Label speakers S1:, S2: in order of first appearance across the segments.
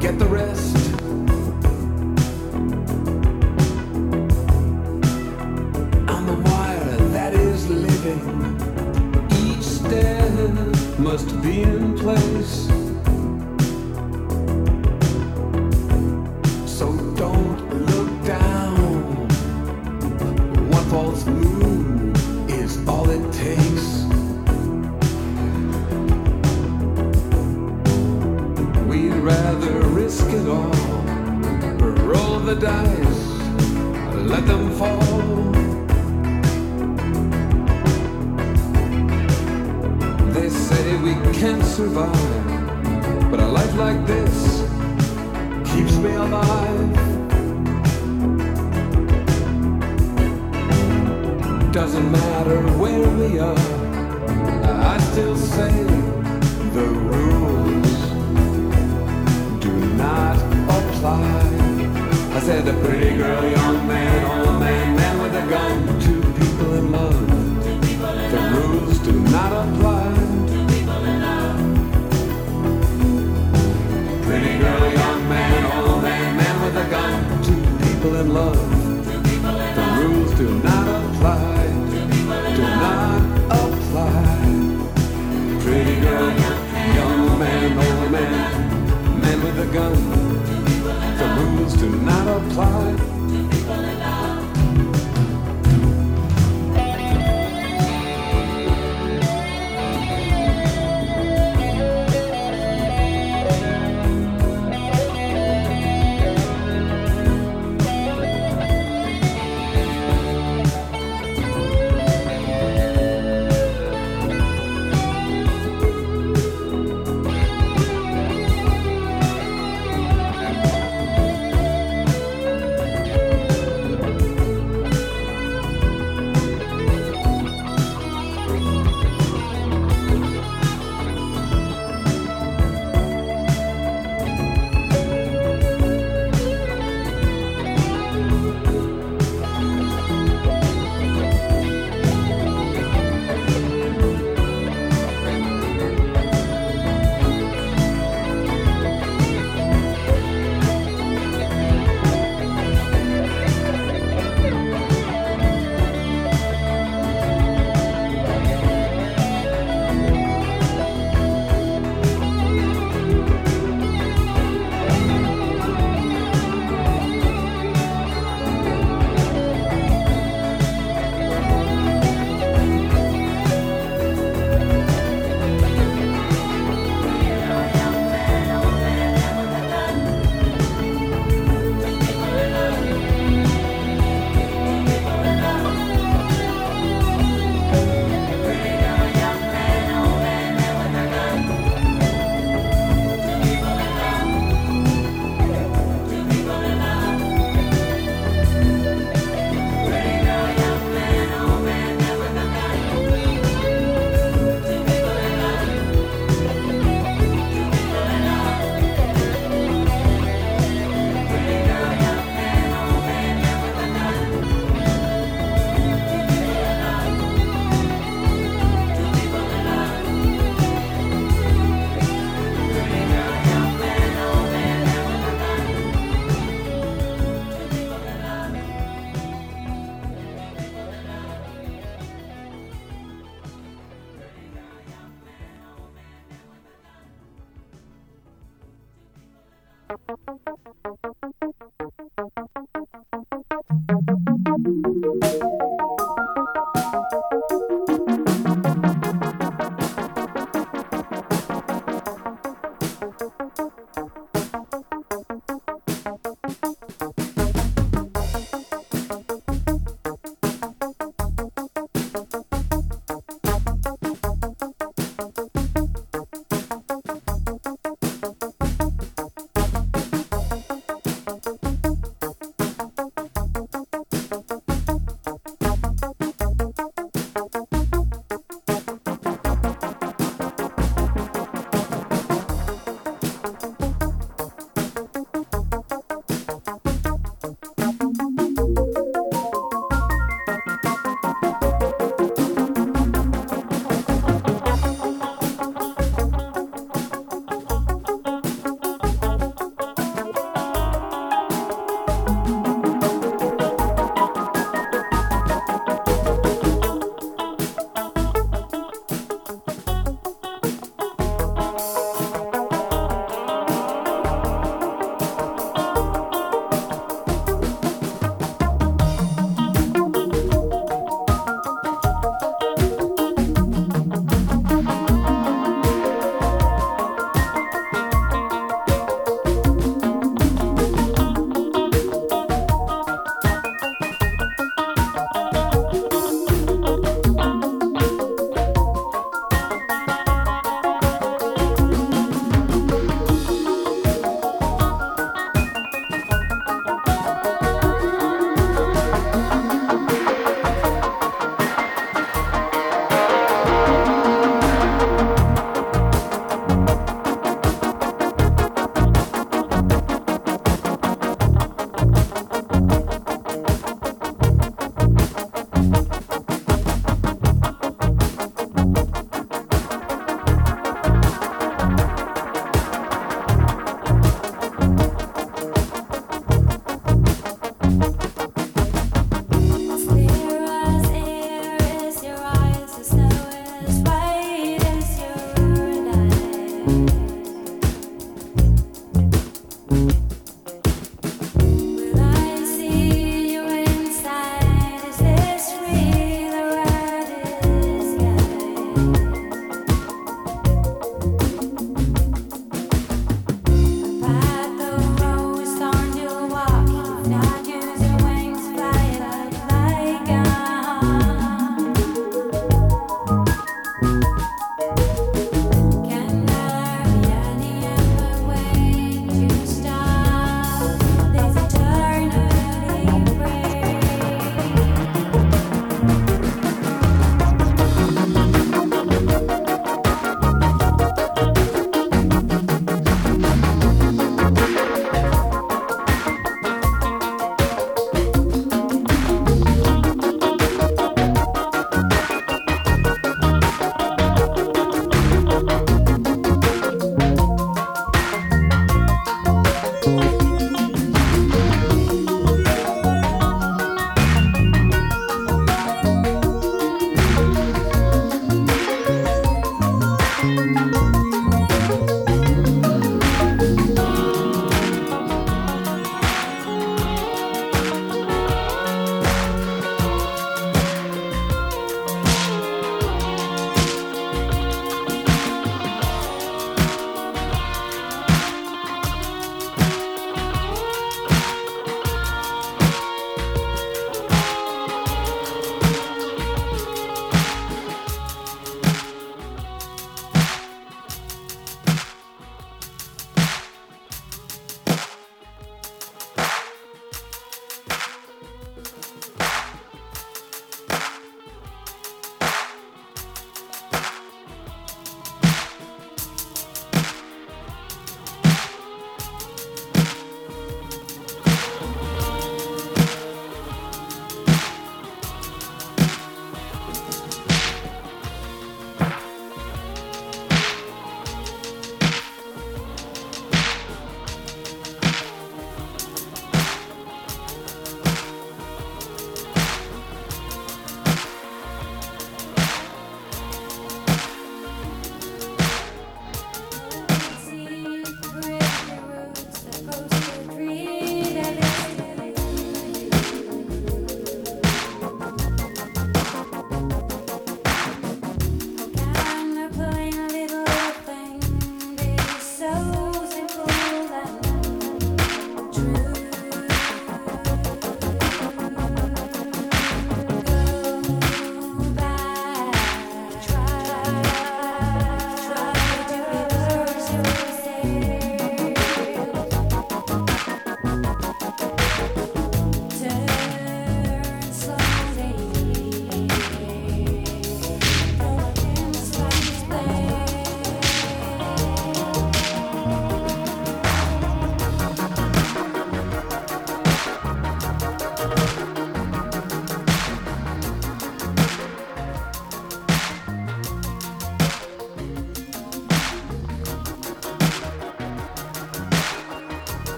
S1: forget the rest.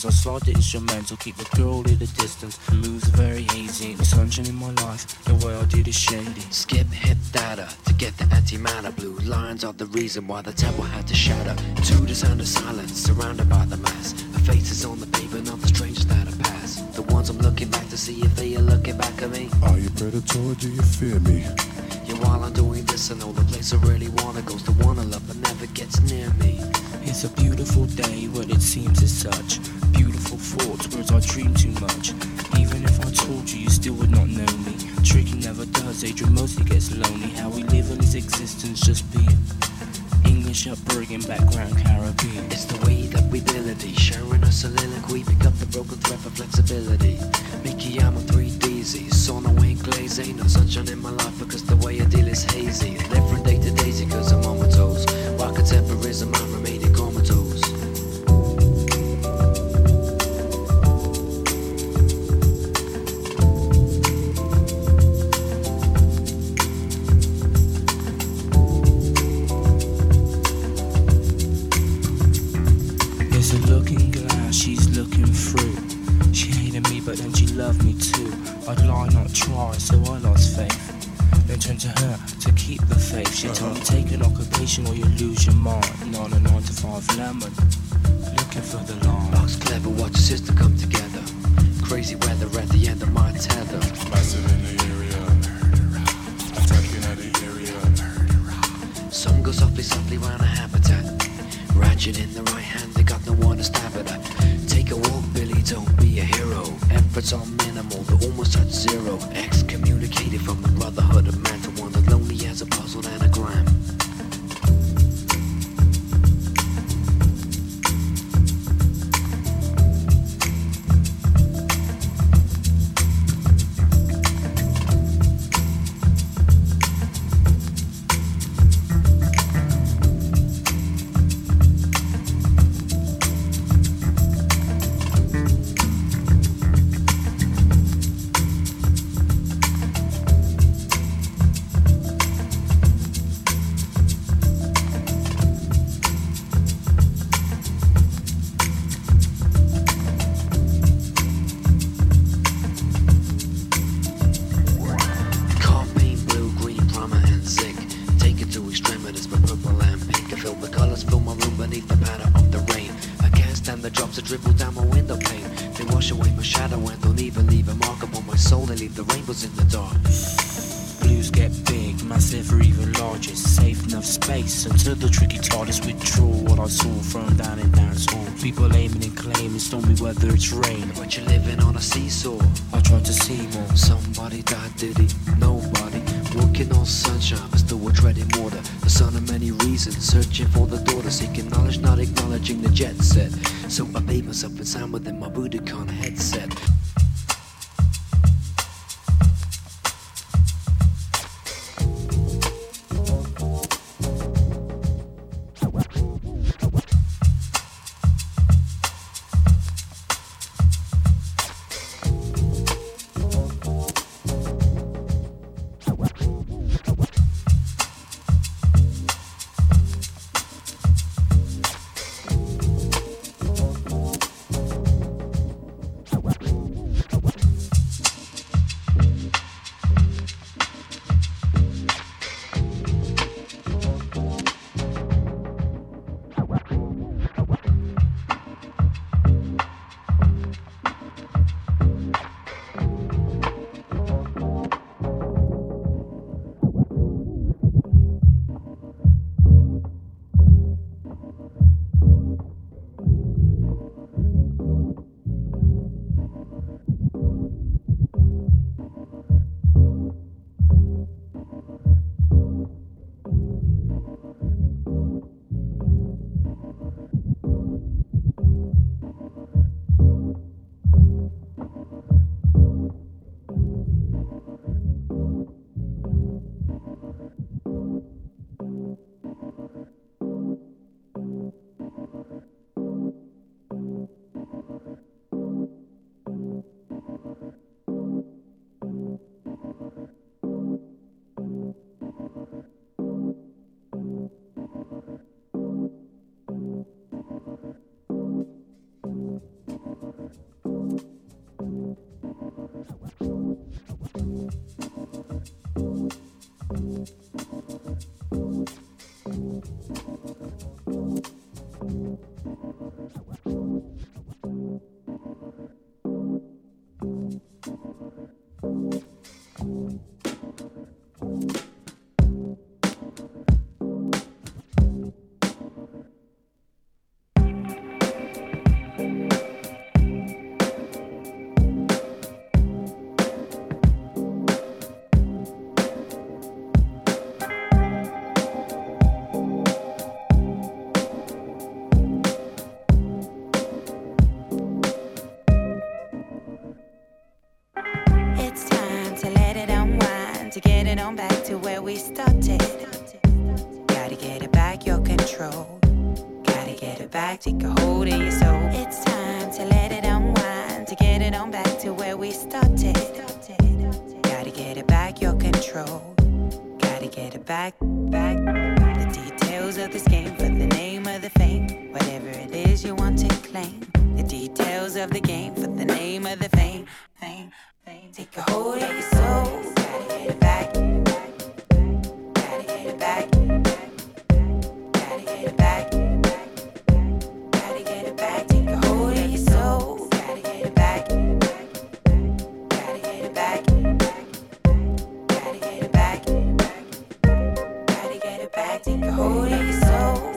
S2: Hear words Cause I slide the instrumental, keep the girl at a distance. The moves are very hazy, the sunshine in my life. The way I did is shady.
S3: Skip hit data to get the antimatter. Blue lines are the reason why the temple had to shatter. To the sound of silence, surrounded by the mass. The faces on the pavement of the strangers that have passed The ones I'm looking back to see if they are looking back at me.
S1: Are you predator, do you fear me?
S3: Yeah, while I'm doing this I know the place I really wanna go's the one I love but never gets near me.
S2: It's a beautiful day, but it seems as such. Thoughts, words I dream too much. Even if I told you, you still would not know me. Tricky never does, Adrian mostly gets lonely. How we live in his existence, just being. English upbringing, background Caribbean.
S3: It's the way that we ability, sharing a soliloquy, pick up the broken thread for flexibility. Mickey, I'm a 3DZ, so no ain't glaze, ain't no sunshine in my life because the way I deal is hazy. Live from day to daisy cause I'm on my toes. While contemporism, I'm it on
S4: back to where we started. Gotta get it back, your control. Gotta get it back, take a hold of your soul. It's time to let it unwind, to get it on back to where we started. Gotta get it back, your control. Gotta get it back, back. The details of this game for the name of the fame. Whatever it is you want to claim. The details of the game for the name of the think you're holding your soul.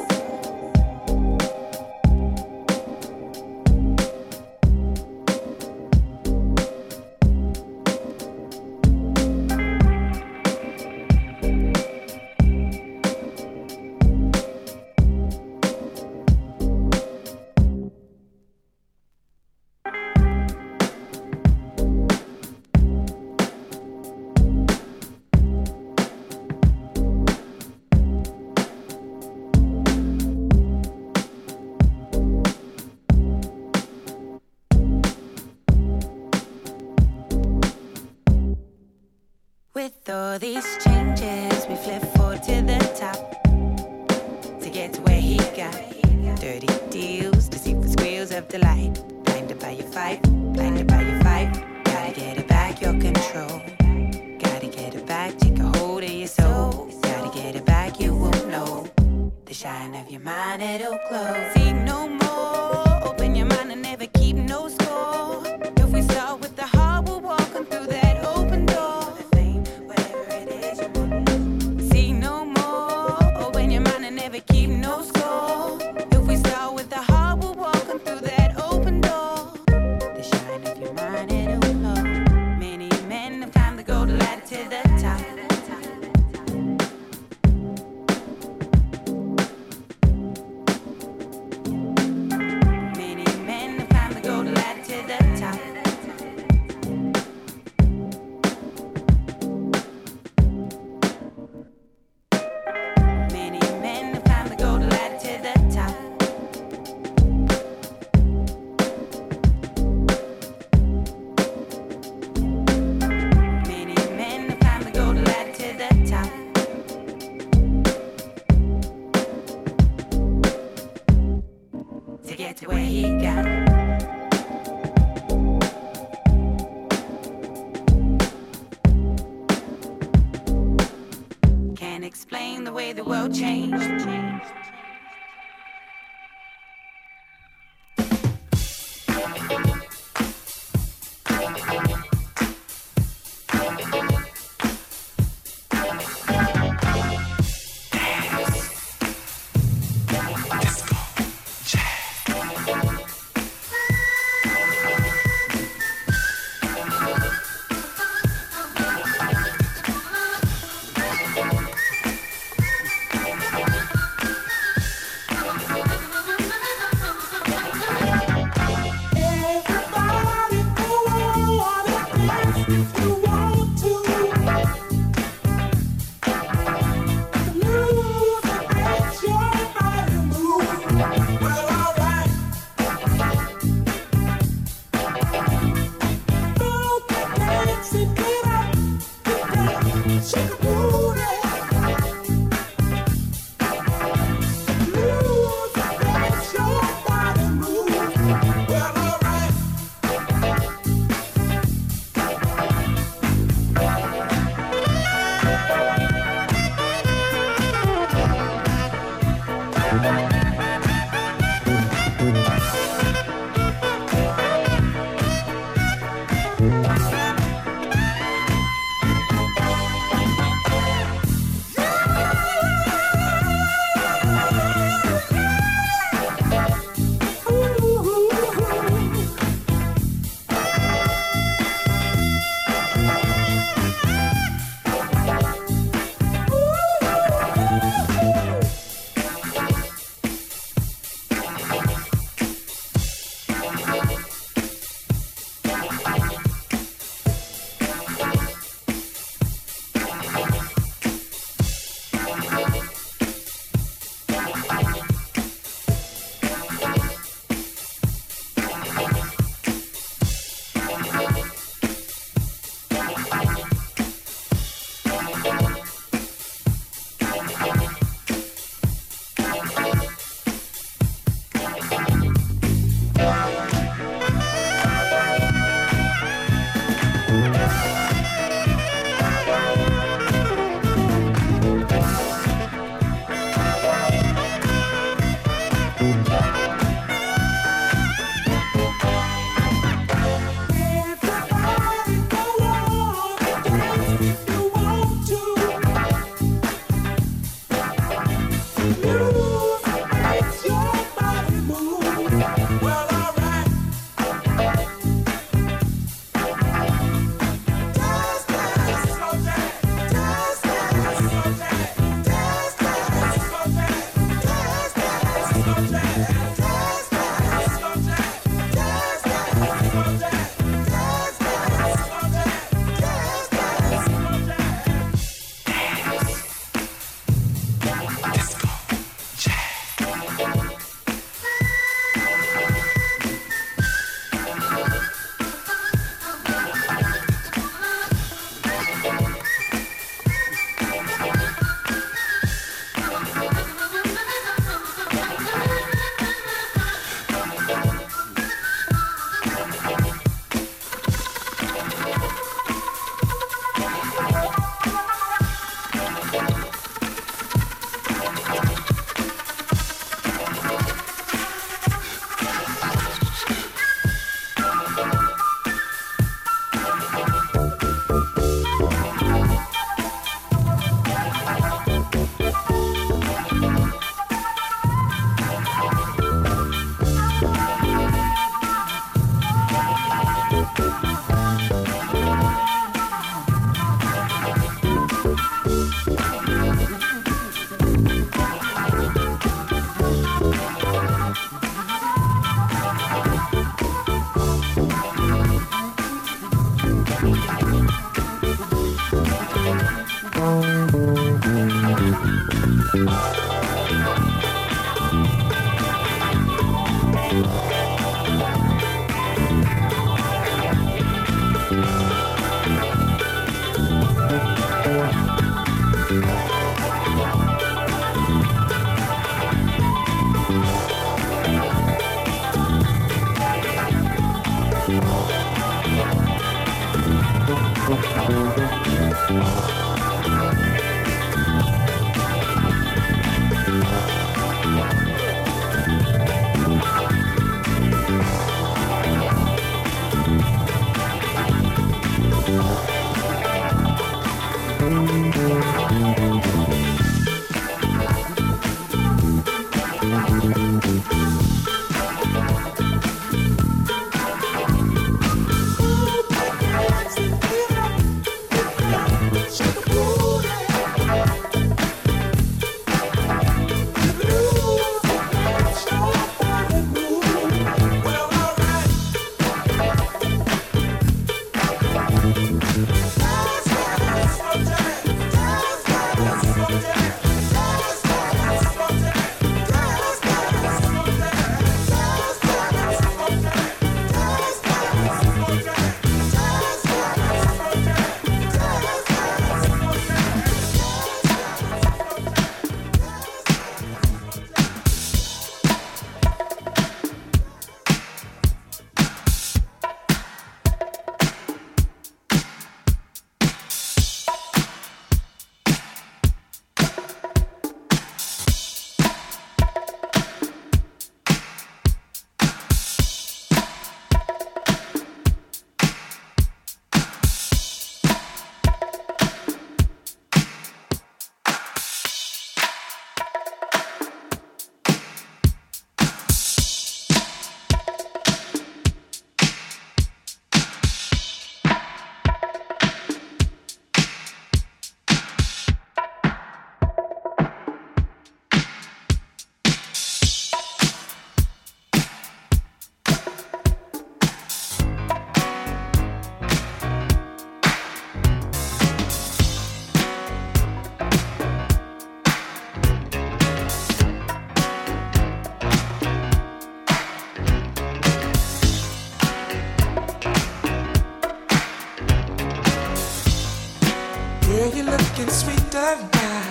S4: Girl, you're looking sweeter now.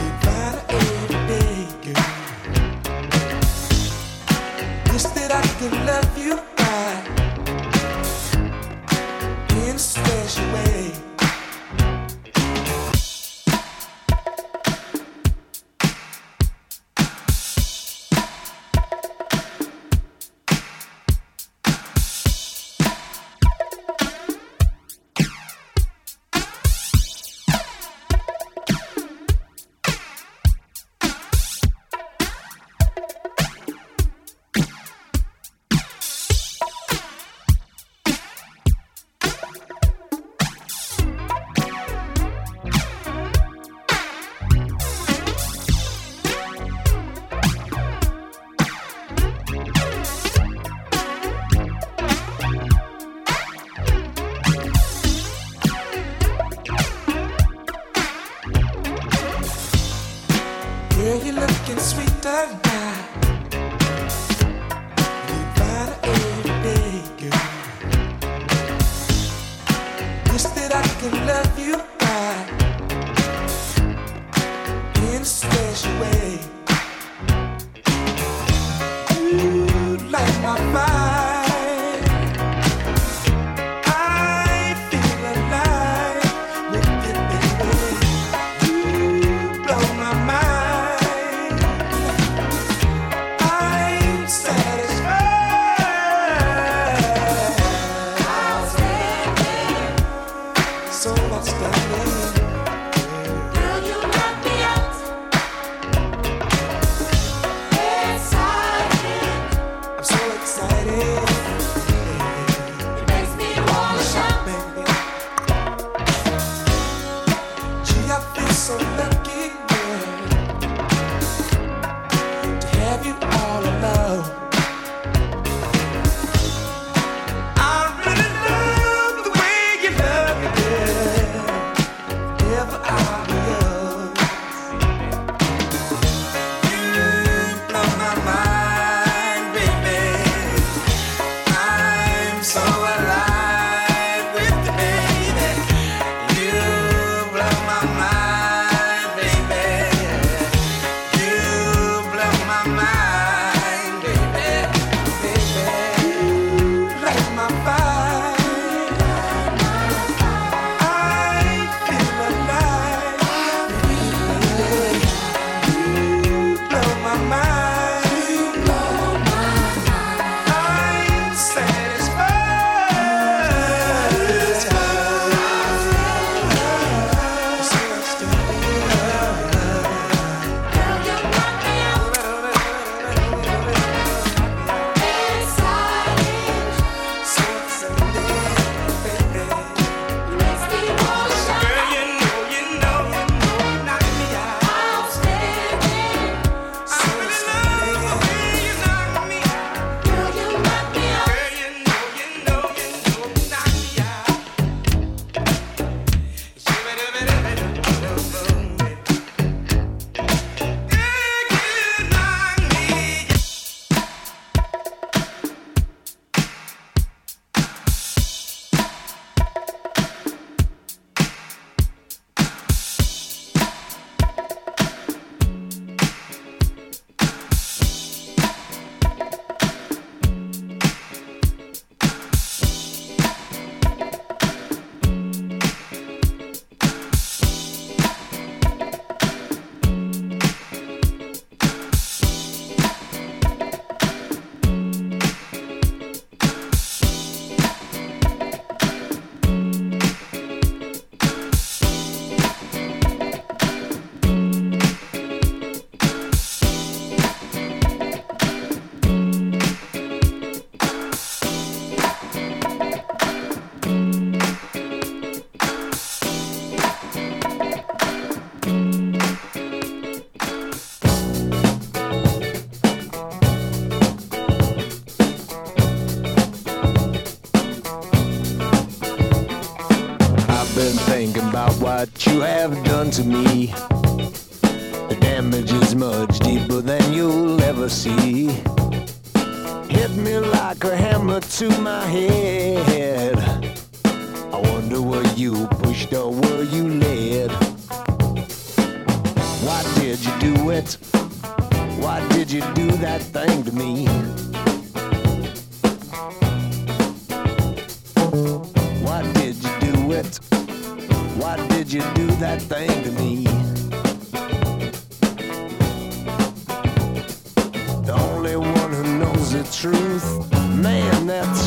S4: You
S5: brighter every day, girl. Wish that I could love you.
S6: What you have done to me. The damage is much deeper than you'll ever see. Hit me like a hammer to my head. I wonder were you pushed or were you led? Why did you do it? Why did you do that thing to me? Why did you do that thing to me? The only one who knows the truth, man, that's